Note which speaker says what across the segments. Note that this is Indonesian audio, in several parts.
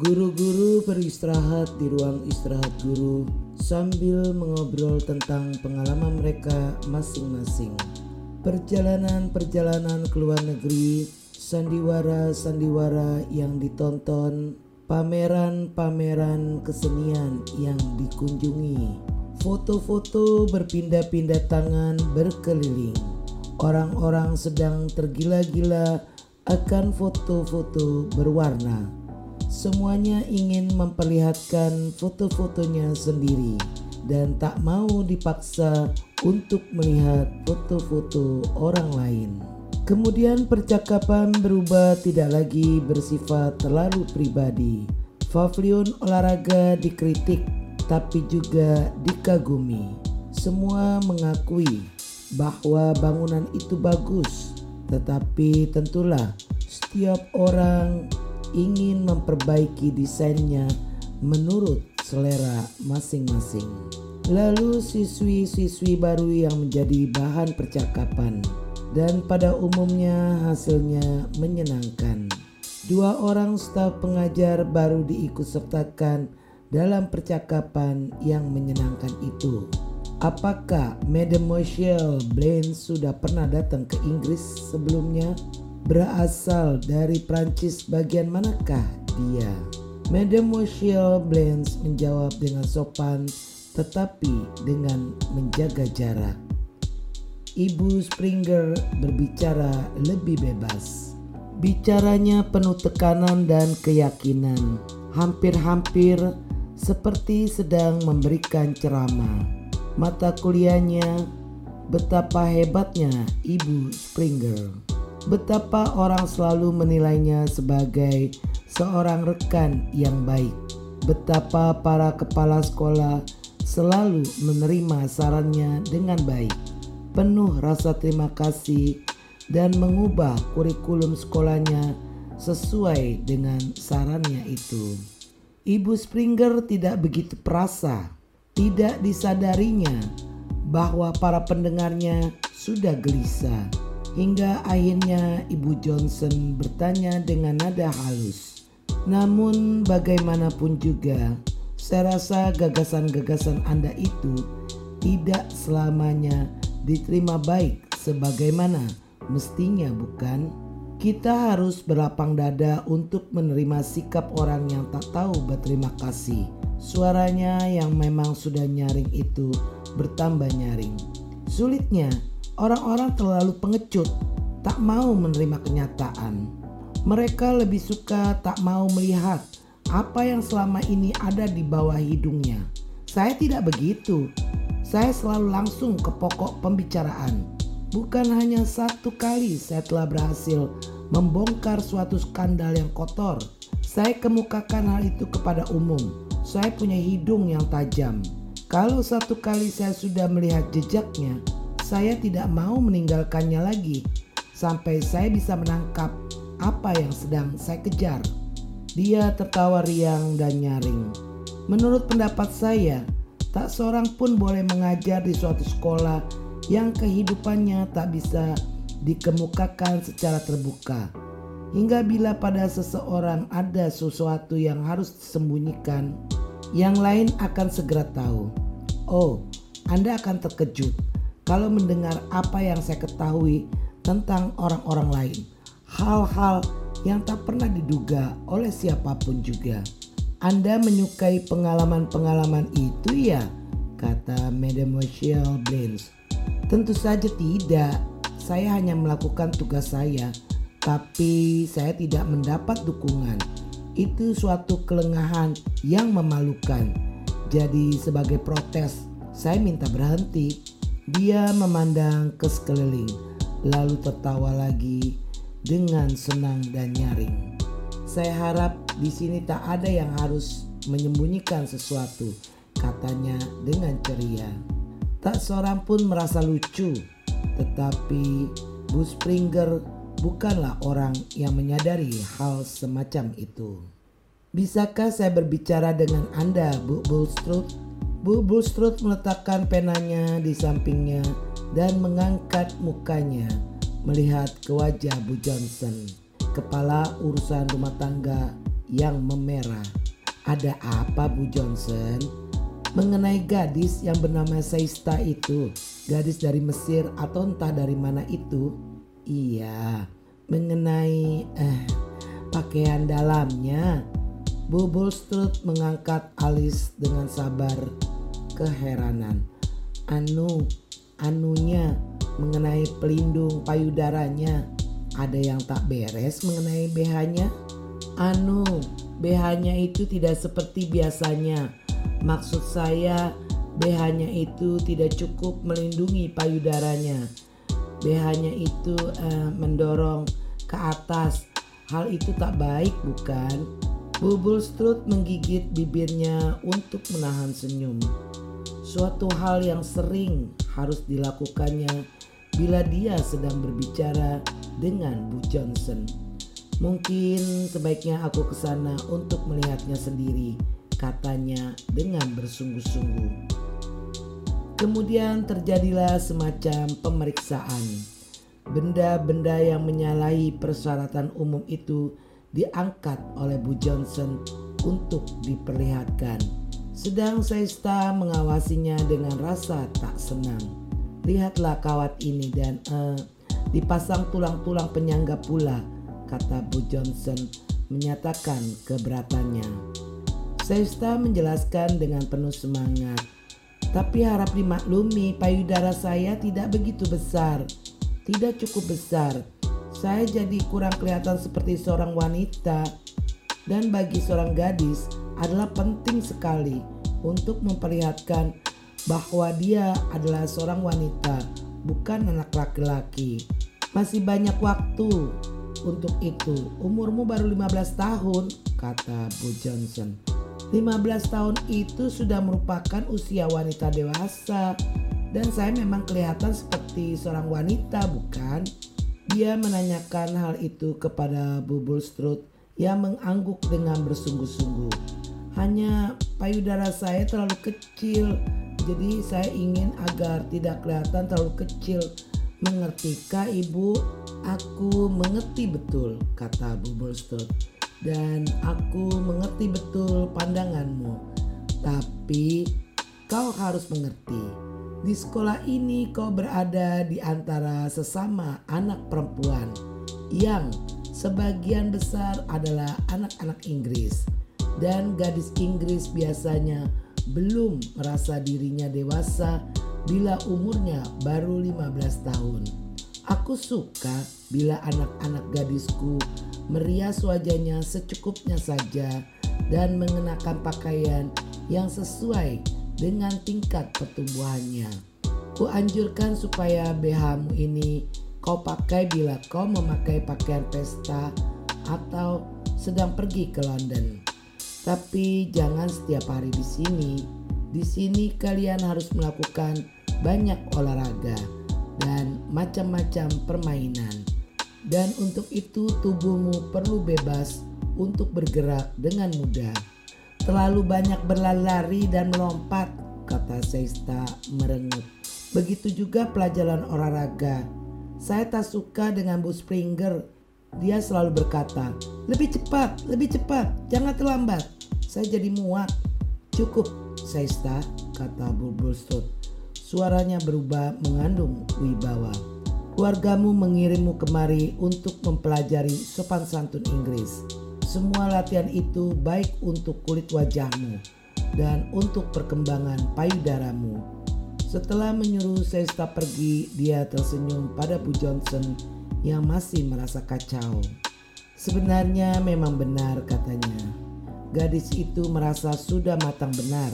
Speaker 1: Guru-guru beristirahat di ruang istirahat guru sambil mengobrol tentang pengalaman mereka masing-masing. Perjalanan-perjalanan ke luar negeri, sandiwara-sandiwara yang ditonton, pameran-pameran kesenian yang dikunjungi, foto-foto berpindah-pindah tangan berkeliling. Orang-orang sedang tergila-gila akan foto-foto berwarna. Semuanya ingin memperlihatkan foto-fotonya sendiri dan tak mau dipaksa untuk melihat foto-foto orang lain. Kemudian percakapan berubah tidak lagi bersifat terlalu pribadi. Pavilion olahraga dikritik tapi juga dikagumi. Semua mengakui bahwa bangunan itu bagus, tetapi tentulah setiap orang ingin memperbaiki desainnya menurut selera masing-masing. Lalu siswi-siswi baru yang menjadi bahan percakapan dan pada umumnya hasilnya menyenangkan. Dua orang staf pengajar baru diikut sertakan dalam percakapan yang menyenangkan itu. Apakah Mademoiselle Blaine sudah pernah datang ke Inggris sebelumnya? Berasal dari Prancis bagian manakah dia? Mademoiselle Blaine menjawab dengan sopan tetapi dengan menjaga jarak. Ibu Springer berbicara lebih bebas. Bicaranya penuh tekanan dan keyakinan, hampir-hampir seperti sedang memberikan ceramah. Mata kuliahnya betapa hebatnya Ibu Springer. Betapa orang selalu menilainya sebagai seorang rekan yang baik. Betapa para kepala sekolah selalu menerima sarannya dengan baik, penuh rasa terima kasih, dan mengubah kurikulum sekolahnya sesuai dengan sarannya itu. Ibu Springer tidak begitu perasa, tidak disadarinya bahwa para pendengarnya sudah gelisah. Hingga akhirnya Ibu Johnson bertanya dengan nada halus. Namun bagaimanapun juga, saya rasa gagasan-gagasan Anda itu tidak selamanya diterima baik sebagaimana mestinya bukan? Kita harus berlapang dada untuk menerima sikap orang yang tak tahu berterima kasih. Suaranya yang memang sudah nyaring itu bertambah nyaring. Sulitnya, orang-orang terlalu pengecut, tak mau menerima kenyataan. Mereka lebih suka tak mau melihat apa yang selama ini ada di bawah hidungnya. Saya tidak begitu. Saya selalu langsung ke pokok pembicaraan. Bukan hanya satu kali saya telah berhasil membongkar suatu skandal yang kotor. Saya kemukakan hal itu kepada umum. Saya punya hidung yang tajam. Kalau satu kali saya sudah melihat jejaknya, saya tidak mau meninggalkannya lagi sampai saya bisa menangkap apa yang sedang saya kejar. Dia tertawa riang dan nyaring. Menurut pendapat saya, tak seorang pun boleh mengajar di suatu sekolah yang kehidupannya tak bisa dikemukakan secara terbuka. Hingga bila pada seseorang ada sesuatu yang harus disembunyikan, yang lain akan segera tahu. Oh, Anda akan terkejut kalau mendengar apa yang saya ketahui tentang orang-orang lain. Hal-hal yang tak pernah diduga oleh siapa pun juga. Anda menyukai pengalaman-pengalaman itu ya? Kata Mademoiselle Blaine. Tentu saja tidak. Saya hanya melakukan tugas saya. Tapi saya tidak mendapat dukungan. Itu suatu kelengahan yang memalukan. Jadi sebagai protes, saya minta berhenti. Dia memandang ke sekeliling, lalu tertawa lagi dengan senang dan nyaring. Saya harap di sini tak ada yang harus menyembunyikan sesuatu, katanya dengan ceria. Tak seorang pun merasa lucu, tetapi Bu Springer bukanlah orang yang menyadari hal semacam itu. Bisakah saya berbicara dengan Anda, Bu Bulstrode? Bu Bulstrode meletakkan penanya di sampingnya dan mengangkat mukanya melihat ke wajah Bu Johnson, kepala urusan rumah tangga yang memerah. Ada apa Bu Johnson? Mengenai gadis yang bernama Seista itu, gadis dari Mesir atau entah dari mana itu? Iya, mengenai eh pakaian dalamnya. Bu Bulstrut mengangkat alis dengan sabar keheranan. Anu, anunya mengenai pelindung payudaranya. Ada yang tak beres mengenai BH-nya? Anu, BH-nya itu tidak seperti biasanya. Maksud saya BH-nya itu tidak cukup melindungi payudaranya. BH-nya itu uh, mendorong ke atas. Hal itu tak baik bukan? Bubul Strut menggigit bibirnya untuk menahan senyum. Suatu hal yang sering harus dilakukannya bila dia sedang berbicara dengan Bu Johnson. Mungkin sebaiknya aku ke sana untuk melihatnya sendiri, katanya dengan bersungguh-sungguh. Kemudian terjadilah semacam pemeriksaan. Benda-benda yang menyalahi persyaratan umum itu diangkat oleh Bu Johnson untuk diperlihatkan. Sedang Saista mengawasinya dengan rasa tak senang. Lihatlah kawat ini dan uh, dipasang tulang-tulang penyangga pula kata Bu Johnson menyatakan keberatannya. Sesta menjelaskan dengan penuh semangat. Tapi harap dimaklumi payudara saya tidak begitu besar. Tidak cukup besar. Saya jadi kurang kelihatan seperti seorang wanita. Dan bagi seorang gadis adalah penting sekali untuk memperlihatkan bahwa dia adalah seorang wanita, bukan anak laki-laki. Masih banyak waktu untuk itu. Umurmu baru 15 tahun, kata Bu Johnson. 15 tahun itu sudah merupakan usia wanita dewasa dan saya memang kelihatan seperti seorang wanita bukan? Dia menanyakan hal itu kepada Bu Bulstrut yang mengangguk dengan bersungguh-sungguh. Hanya payudara saya terlalu kecil, jadi saya ingin agar tidak kelihatan terlalu kecil. Mengertikah ibu? Aku mengerti betul, kata Bu Bolstot. Dan aku mengerti betul pandanganmu. Tapi kau harus mengerti. Di sekolah ini kau berada di antara sesama anak perempuan yang sebagian besar adalah anak-anak Inggris. Dan gadis Inggris biasanya belum merasa dirinya dewasa bila umurnya baru 15 tahun. Aku suka bila anak-anak gadisku merias wajahnya secukupnya saja dan mengenakan pakaian yang sesuai dengan tingkat pertumbuhannya. Ku anjurkan supaya BHmu ini kau pakai bila kau memakai pakaian pesta atau sedang pergi ke London. Tapi jangan setiap hari di sini. Di sini kalian harus melakukan banyak olahraga dan macam-macam permainan. Dan untuk itu tubuhmu perlu bebas untuk bergerak dengan mudah. Terlalu banyak berlari dan melompat, kata Seista merengut. Begitu juga pelajaran olahraga. Saya tak suka dengan Bu Springer. Dia selalu berkata, lebih cepat, lebih cepat, jangan terlambat. Saya jadi muak. Cukup, Seista, kata Bu Bulstrode. Suaranya berubah mengandung wibawa. Keluargamu mengirimmu kemari untuk mempelajari sopan santun Inggris. Semua latihan itu baik untuk kulit wajahmu dan untuk perkembangan payudaramu. Setelah menyuruh Sesta pergi, dia tersenyum pada Bu Johnson yang masih merasa kacau. Sebenarnya memang benar katanya. Gadis itu merasa sudah matang benar.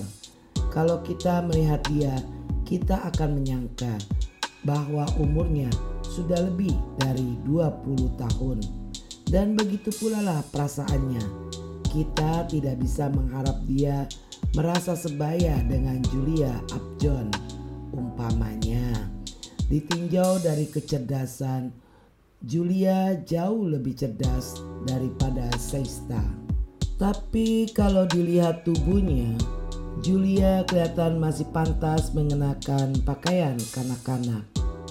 Speaker 1: Kalau kita melihat dia, kita akan menyangka bahwa umurnya sudah lebih dari 20 tahun. Dan begitu pula lah perasaannya. Kita tidak bisa mengharap dia merasa sebaya dengan Julia Upjohn umpamanya. Ditinjau dari kecerdasan, Julia jauh lebih cerdas daripada Seista. Tapi kalau dilihat tubuhnya, Julia kelihatan masih pantas mengenakan pakaian kanak-kanak.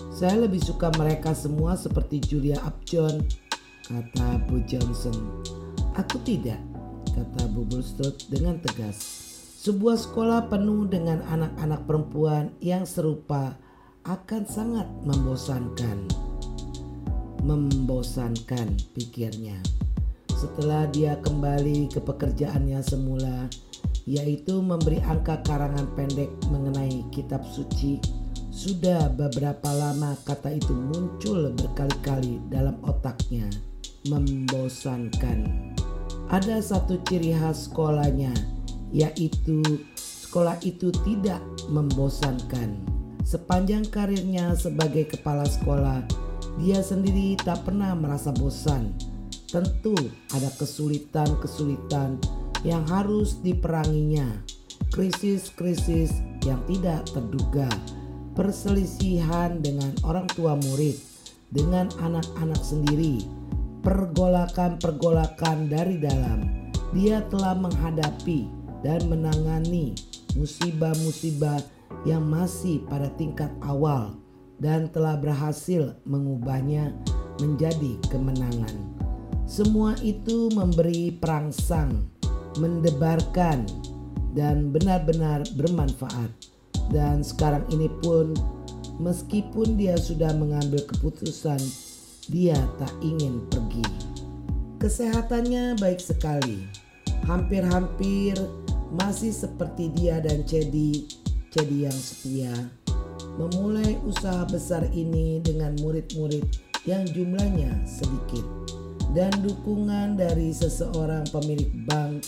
Speaker 1: Saya lebih suka mereka semua seperti Julia Upjohn, kata Bu Johnson. Aku tidak. kata Bubulstrut dengan tegas. Sebuah sekolah penuh dengan anak-anak perempuan yang serupa akan sangat membosankan. Membosankan pikirnya. Setelah dia kembali ke pekerjaannya semula, yaitu memberi angka karangan pendek mengenai kitab suci, sudah beberapa lama kata itu muncul berkali-kali dalam otaknya. Membosankan. Ada satu ciri khas sekolahnya, yaitu sekolah itu tidak membosankan. Sepanjang karirnya sebagai kepala sekolah, dia sendiri tak pernah merasa bosan. Tentu ada kesulitan-kesulitan yang harus diperanginya, krisis-krisis yang tidak terduga, perselisihan dengan orang tua murid, dengan anak-anak sendiri, pergolakan-pergolakan dari dalam. Dia telah menghadapi dan menangani musibah-musibah yang masih pada tingkat awal dan telah berhasil mengubahnya menjadi kemenangan. Semua itu memberi perangsang, mendebarkan, dan benar-benar bermanfaat. Dan sekarang ini pun, meskipun dia sudah mengambil keputusan dia tak ingin pergi. Kesehatannya baik sekali. Hampir-hampir masih seperti dia dan Cedi, Cedi yang setia. Memulai usaha besar ini dengan murid-murid yang jumlahnya sedikit. Dan dukungan dari seseorang pemilik bank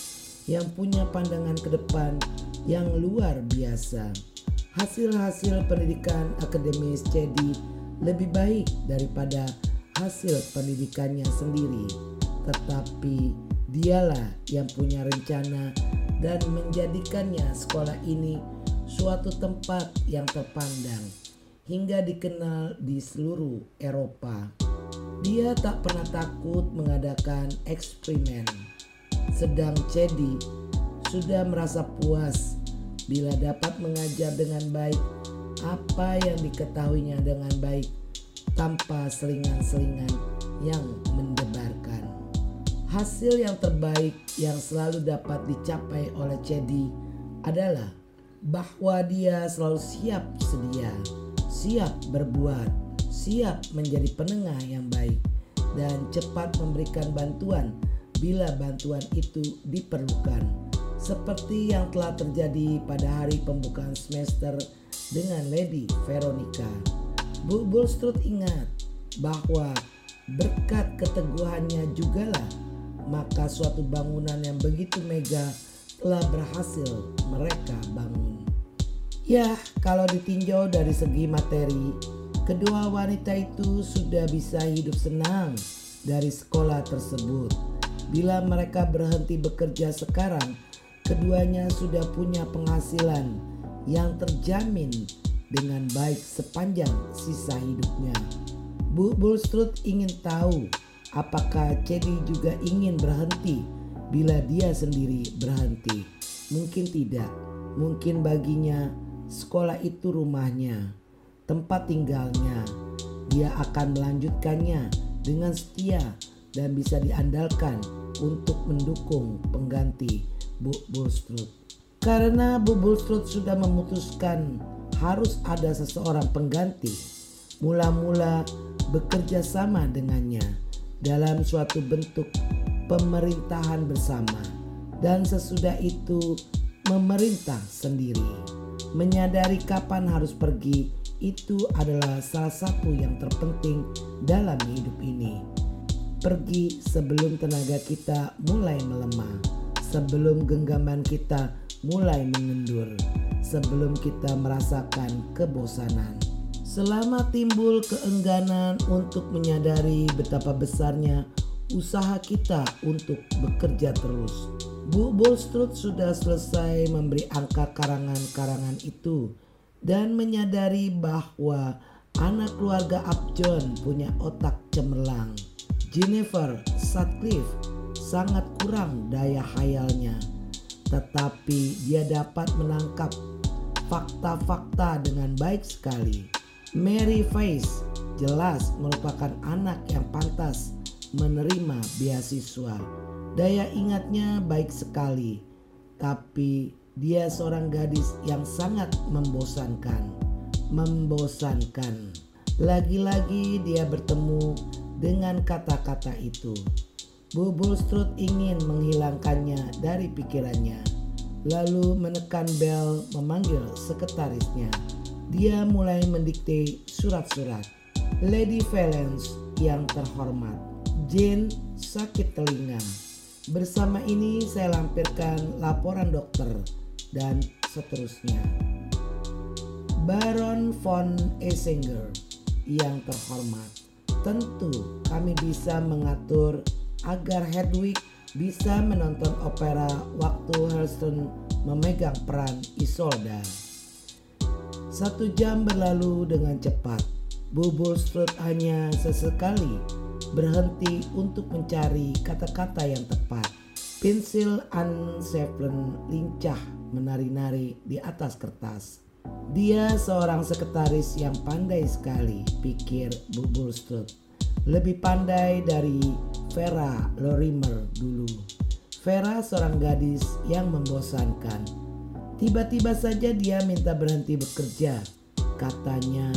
Speaker 1: yang punya pandangan ke depan yang luar biasa. Hasil-hasil pendidikan akademis Cedi lebih baik daripada hasil pendidikannya sendiri, tetapi dialah yang punya rencana dan menjadikannya sekolah ini suatu tempat yang terpandang hingga dikenal di seluruh Eropa. Dia tak pernah takut mengadakan eksperimen. Sedang Cedi sudah merasa puas bila dapat mengajar dengan baik apa yang diketahuinya dengan baik tanpa selingan-selingan yang mendebarkan. Hasil yang terbaik yang selalu dapat dicapai oleh Cedi adalah bahwa dia selalu siap sedia, siap berbuat, siap menjadi penengah yang baik, dan cepat memberikan bantuan bila bantuan itu diperlukan. Seperti yang telah terjadi pada hari pembukaan semester dengan Lady Veronica. Bu Bulstrut ingat bahwa berkat keteguhannya jugalah maka suatu bangunan yang begitu mega telah berhasil mereka bangun. Ya, kalau ditinjau dari segi materi, kedua wanita itu sudah bisa hidup senang dari sekolah tersebut. Bila mereka berhenti bekerja sekarang, keduanya sudah punya penghasilan yang terjamin dengan baik sepanjang sisa hidupnya. Bu Bulstrut ingin tahu apakah Cedi juga ingin berhenti bila dia sendiri berhenti. Mungkin tidak, mungkin baginya sekolah itu rumahnya, tempat tinggalnya. Dia akan melanjutkannya dengan setia dan bisa diandalkan untuk mendukung pengganti Bu Bulstrut. Karena Bu Bulstrut sudah memutuskan harus ada seseorang pengganti. Mula-mula bekerja sama dengannya dalam suatu bentuk pemerintahan bersama dan sesudah itu memerintah sendiri. Menyadari kapan harus pergi itu adalah salah satu yang terpenting dalam hidup ini. Pergi sebelum tenaga kita mulai melemah, sebelum genggaman kita mulai mengendur sebelum kita merasakan kebosanan. Selama timbul keengganan untuk menyadari betapa besarnya usaha kita untuk bekerja terus. Bu Bolstrut sudah selesai memberi angka karangan-karangan itu dan menyadari bahwa anak keluarga Upjohn punya otak cemerlang. Jennifer Sutcliffe sangat kurang daya hayalnya tetapi dia dapat menangkap fakta-fakta dengan baik sekali. Mary Face jelas merupakan anak yang pantas menerima beasiswa Daya ingatnya baik sekali, tapi dia seorang gadis yang sangat membosankan. Membosankan. Lagi-lagi dia bertemu dengan kata-kata itu. Bubulstrut ingin menghilangkannya dari pikirannya. Lalu menekan bel memanggil sekretarisnya. Dia mulai mendikte surat-surat. Lady Valence yang terhormat. Jane sakit telinga. Bersama ini saya lampirkan laporan dokter dan seterusnya. Baron von Esinger yang terhormat, tentu kami bisa mengatur agar Hedwig bisa menonton opera waktu Hurston memegang peran Isolda. Satu jam berlalu dengan cepat. Bubulstrut hanya sesekali berhenti untuk mencari kata-kata yang tepat. Pensil Anne Severn lincah menari-nari di atas kertas. Dia seorang sekretaris yang pandai sekali, pikir Bubulstrut. Lebih pandai dari Vera Lorimer dulu. Vera seorang gadis yang membosankan. Tiba-tiba saja dia minta berhenti bekerja. Katanya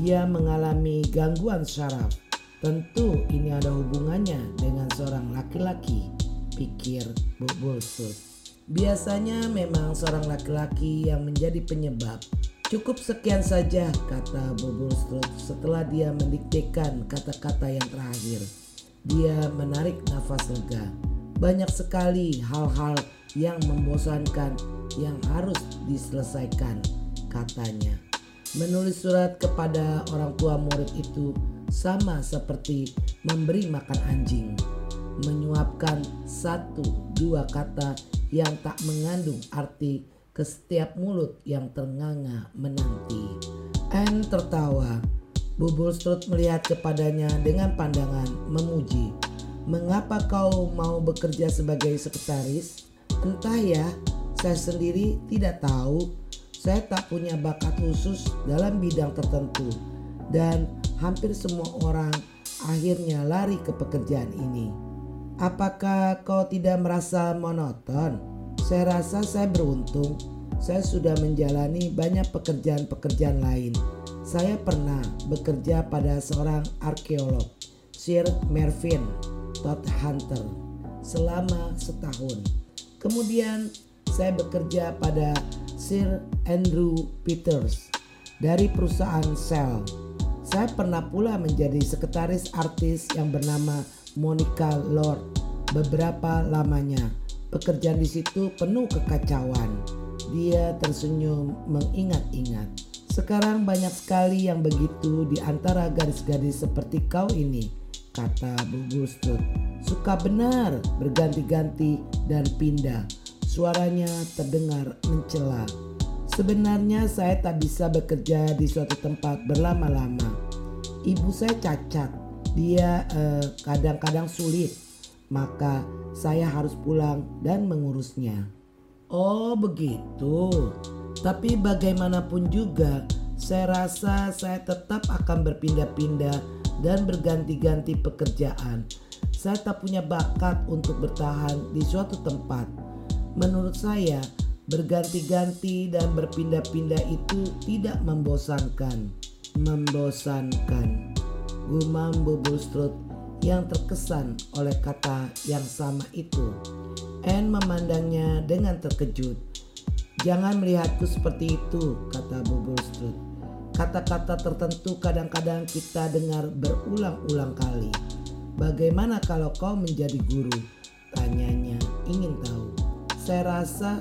Speaker 1: dia mengalami gangguan syaraf. Tentu ini ada hubungannya dengan seorang laki-laki, pikir Bubulstrut. Biasanya memang seorang laki-laki yang menjadi penyebab. Cukup sekian saja kata Bubulstrut setelah dia mendiktekan kata-kata yang terakhir. Dia menarik nafas lega. Banyak sekali hal-hal yang membosankan yang harus diselesaikan katanya. Menulis surat kepada orang tua murid itu sama seperti memberi makan anjing. Menyuapkan satu dua kata yang tak mengandung arti ke setiap mulut yang ternganga menanti. Anne tertawa. Bubulstrut melihat kepadanya dengan pandangan memuji. Mengapa kau mau bekerja sebagai sekretaris? Entah ya, saya sendiri tidak tahu saya tak punya bakat khusus dalam bidang tertentu dan hampir semua orang akhirnya lari ke pekerjaan ini. Apakah kau tidak merasa monoton? Saya rasa saya beruntung. Saya sudah menjalani banyak pekerjaan-pekerjaan lain. Saya pernah bekerja pada seorang arkeolog, Sir Mervyn Todd Hunter, selama setahun. Kemudian saya bekerja pada Sir Andrew Peters dari perusahaan Shell. Saya pernah pula menjadi sekretaris artis yang bernama Monica Lord beberapa lamanya. Pekerjaan di situ penuh kekacauan. Dia tersenyum mengingat-ingat. Sekarang banyak sekali yang begitu di antara gadis-gadis seperti kau ini, kata Bu Gustut. Suka benar berganti-ganti dan pindah Suaranya terdengar mencela. Sebenarnya saya tak bisa bekerja di suatu tempat berlama-lama. Ibu saya cacat. Dia eh, kadang-kadang eh, sulit. Maka saya harus pulang dan mengurusnya. Oh begitu. Tapi bagaimanapun juga saya rasa saya tetap akan berpindah-pindah dan berganti-ganti pekerjaan. Saya tak punya bakat untuk bertahan di suatu tempat Menurut saya, berganti-ganti dan berpindah-pindah itu tidak membosankan. Membosankan. Gumam Bubulstrut yang terkesan oleh kata yang sama itu. Anne memandangnya dengan terkejut. Jangan melihatku seperti itu, kata Bubulstrut. Kata-kata tertentu kadang-kadang kita dengar berulang-ulang kali. Bagaimana kalau kau menjadi guru? Tanyanya ingin tahu. Saya rasa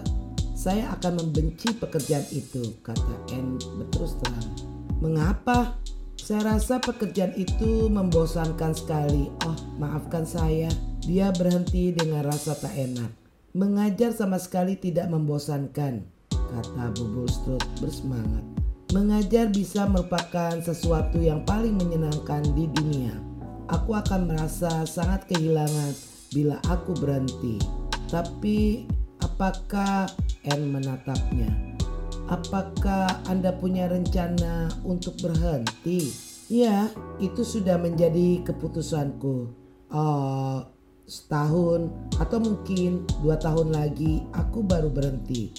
Speaker 1: saya akan membenci pekerjaan itu, kata N berterus terang. Mengapa? Saya rasa pekerjaan itu membosankan sekali. Oh, maafkan saya. Dia berhenti dengan rasa tak enak. Mengajar sama sekali tidak membosankan, kata Bubulstrut bersemangat. Mengajar bisa merupakan sesuatu yang paling menyenangkan di dunia. Aku akan merasa sangat kehilangan bila aku berhenti. Tapi Apakah N menatapnya? Apakah Anda punya rencana untuk berhenti? Ya, itu sudah menjadi keputusanku. Oh, setahun atau mungkin dua tahun lagi aku baru berhenti.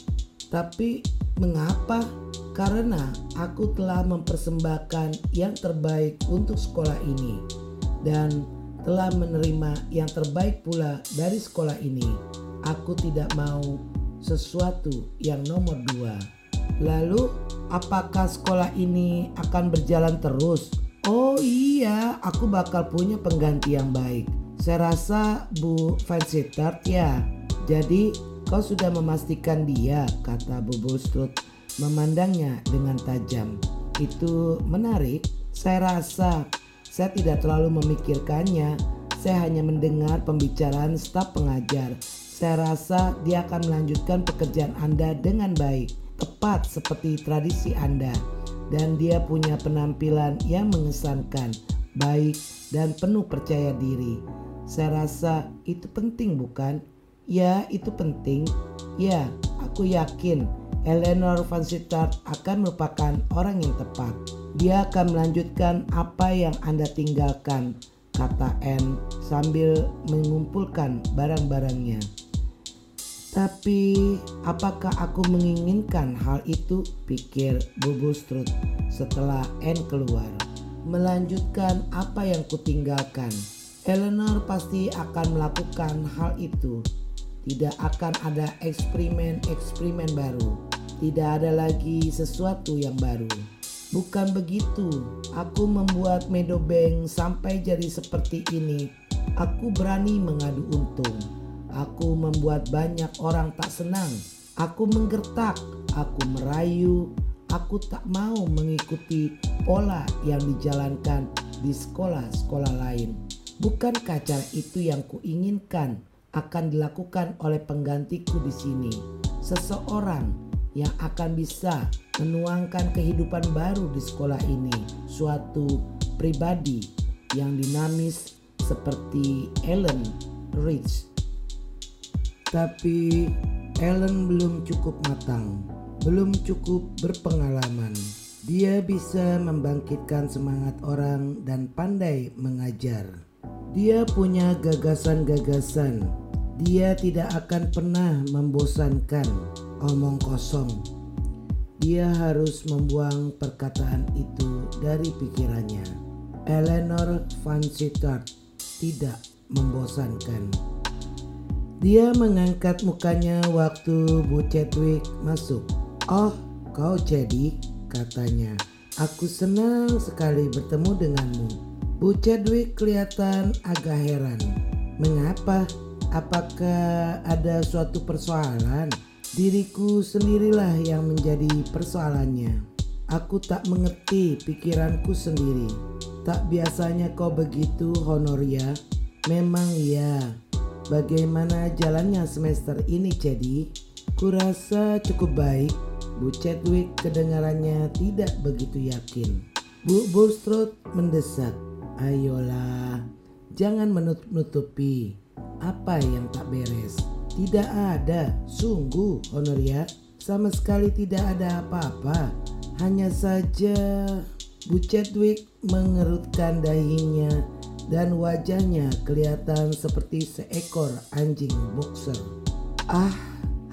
Speaker 1: Tapi mengapa? Karena aku telah mempersembahkan yang terbaik untuk sekolah ini dan telah menerima yang terbaik pula dari sekolah ini. Aku tidak mau sesuatu yang nomor dua. Lalu, apakah sekolah ini akan berjalan terus? Oh iya, aku bakal punya pengganti yang baik. Saya rasa Bu Fansitter ya. Jadi kau sudah memastikan dia, kata Bu Bulstrut memandangnya dengan tajam. Itu menarik. Saya rasa saya tidak terlalu memikirkannya. Saya hanya mendengar pembicaraan staf pengajar. Saya rasa dia akan melanjutkan pekerjaan Anda dengan baik, tepat seperti tradisi Anda. Dan dia punya penampilan yang mengesankan, baik, dan penuh percaya diri. Saya rasa itu penting bukan? Ya itu penting. Ya aku yakin Eleanor Van Sittard akan merupakan orang yang tepat. Dia akan melanjutkan apa yang Anda tinggalkan, kata Anne sambil mengumpulkan barang-barangnya. Tapi apakah aku menginginkan hal itu? Pikir Bubulstrut setelah Anne keluar. Melanjutkan apa yang kutinggalkan. Eleanor pasti akan melakukan hal itu. Tidak akan ada eksperimen-eksperimen baru. Tidak ada lagi sesuatu yang baru. Bukan begitu. Aku membuat Meadowbank sampai jadi seperti ini. Aku berani mengadu untung. Aku membuat banyak orang tak senang. Aku menggertak, aku merayu, aku tak mau mengikuti pola yang dijalankan di sekolah-sekolah lain. Bukankah cara itu yang kuinginkan akan dilakukan oleh penggantiku di sini? Seseorang yang akan bisa menuangkan kehidupan baru di sekolah ini, suatu pribadi yang dinamis seperti Ellen Rich. Tapi Ellen belum cukup matang, belum cukup berpengalaman. Dia bisa membangkitkan semangat orang dan pandai mengajar. Dia punya gagasan-gagasan. Dia tidak akan pernah membosankan omong kosong. Dia harus membuang perkataan itu dari pikirannya. Eleanor Van Sittard tidak membosankan. Dia mengangkat mukanya waktu Bu Chadwick masuk. Oh, kau jadi, katanya. Aku senang sekali bertemu denganmu. Bu Chadwick kelihatan agak heran. Mengapa? Apakah ada suatu persoalan? Diriku sendirilah yang menjadi persoalannya. Aku tak mengerti pikiranku sendiri. Tak biasanya kau begitu, Honoria. Memang iya. Bagaimana jalannya semester ini, Cedi? Kurasa cukup baik. Bu Chadwick kedengarannya tidak begitu yakin. Bu Bulstrode mendesak. Ayolah, jangan menutup-nutupi apa yang tak beres. Tidak ada, sungguh Honoria, sama sekali tidak ada apa-apa. Hanya saja Bu Chadwick mengerutkan dahinya dan wajahnya kelihatan seperti seekor anjing boxer. Ah,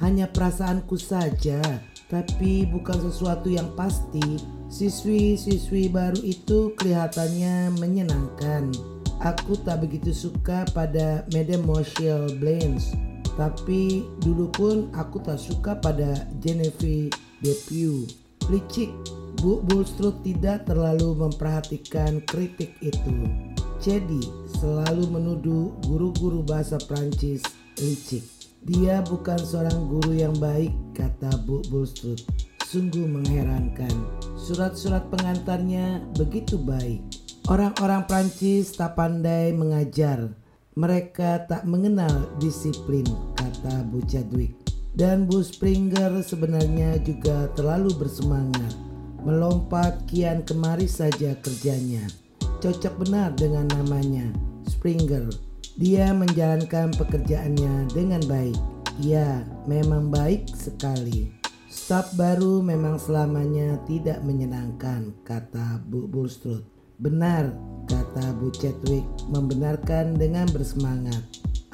Speaker 1: hanya perasaanku saja, tapi bukan sesuatu yang pasti. Siswi-siswi baru itu kelihatannya menyenangkan. Aku tak begitu suka pada Mademoiselle Blanche, tapi dulu pun aku tak suka pada Genevieve Depew. Licik, Bu Bulstrode tidak terlalu memperhatikan kritik itu. Jadi selalu menuduh guru-guru bahasa Prancis licik. Dia bukan seorang guru yang baik, kata Bu Bulstrode. Sungguh mengherankan. Surat-surat pengantarnya begitu baik. Orang-orang Prancis tak pandai mengajar. Mereka tak mengenal disiplin, kata Bu Chadwick. Dan Bu Springer sebenarnya juga terlalu bersemangat. Melompat kian kemari saja kerjanya. Cocok benar dengan namanya, Springer. Dia menjalankan pekerjaannya dengan baik. Ya, memang baik sekali. Staf baru memang selamanya tidak menyenangkan, kata Bu Bulstrode. Benar, kata Bu Chadwick membenarkan dengan bersemangat.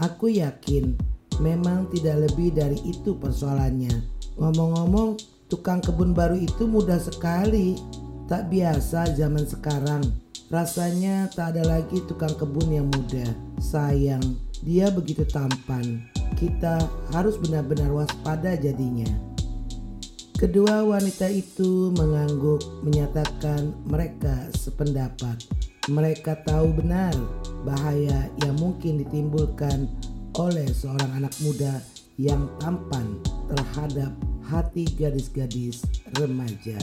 Speaker 1: Aku yakin memang tidak lebih dari itu persoalannya. Ngomong-ngomong, tukang kebun baru itu mudah sekali. Tak biasa zaman sekarang. Rasanya tak ada lagi tukang kebun yang muda. Sayang, dia begitu tampan. Kita harus benar-benar waspada jadinya. Kedua wanita itu mengangguk menyatakan mereka sependapat. Mereka tahu benar bahaya yang mungkin ditimbulkan oleh seorang anak muda yang tampan terhadap hati gadis-gadis remaja.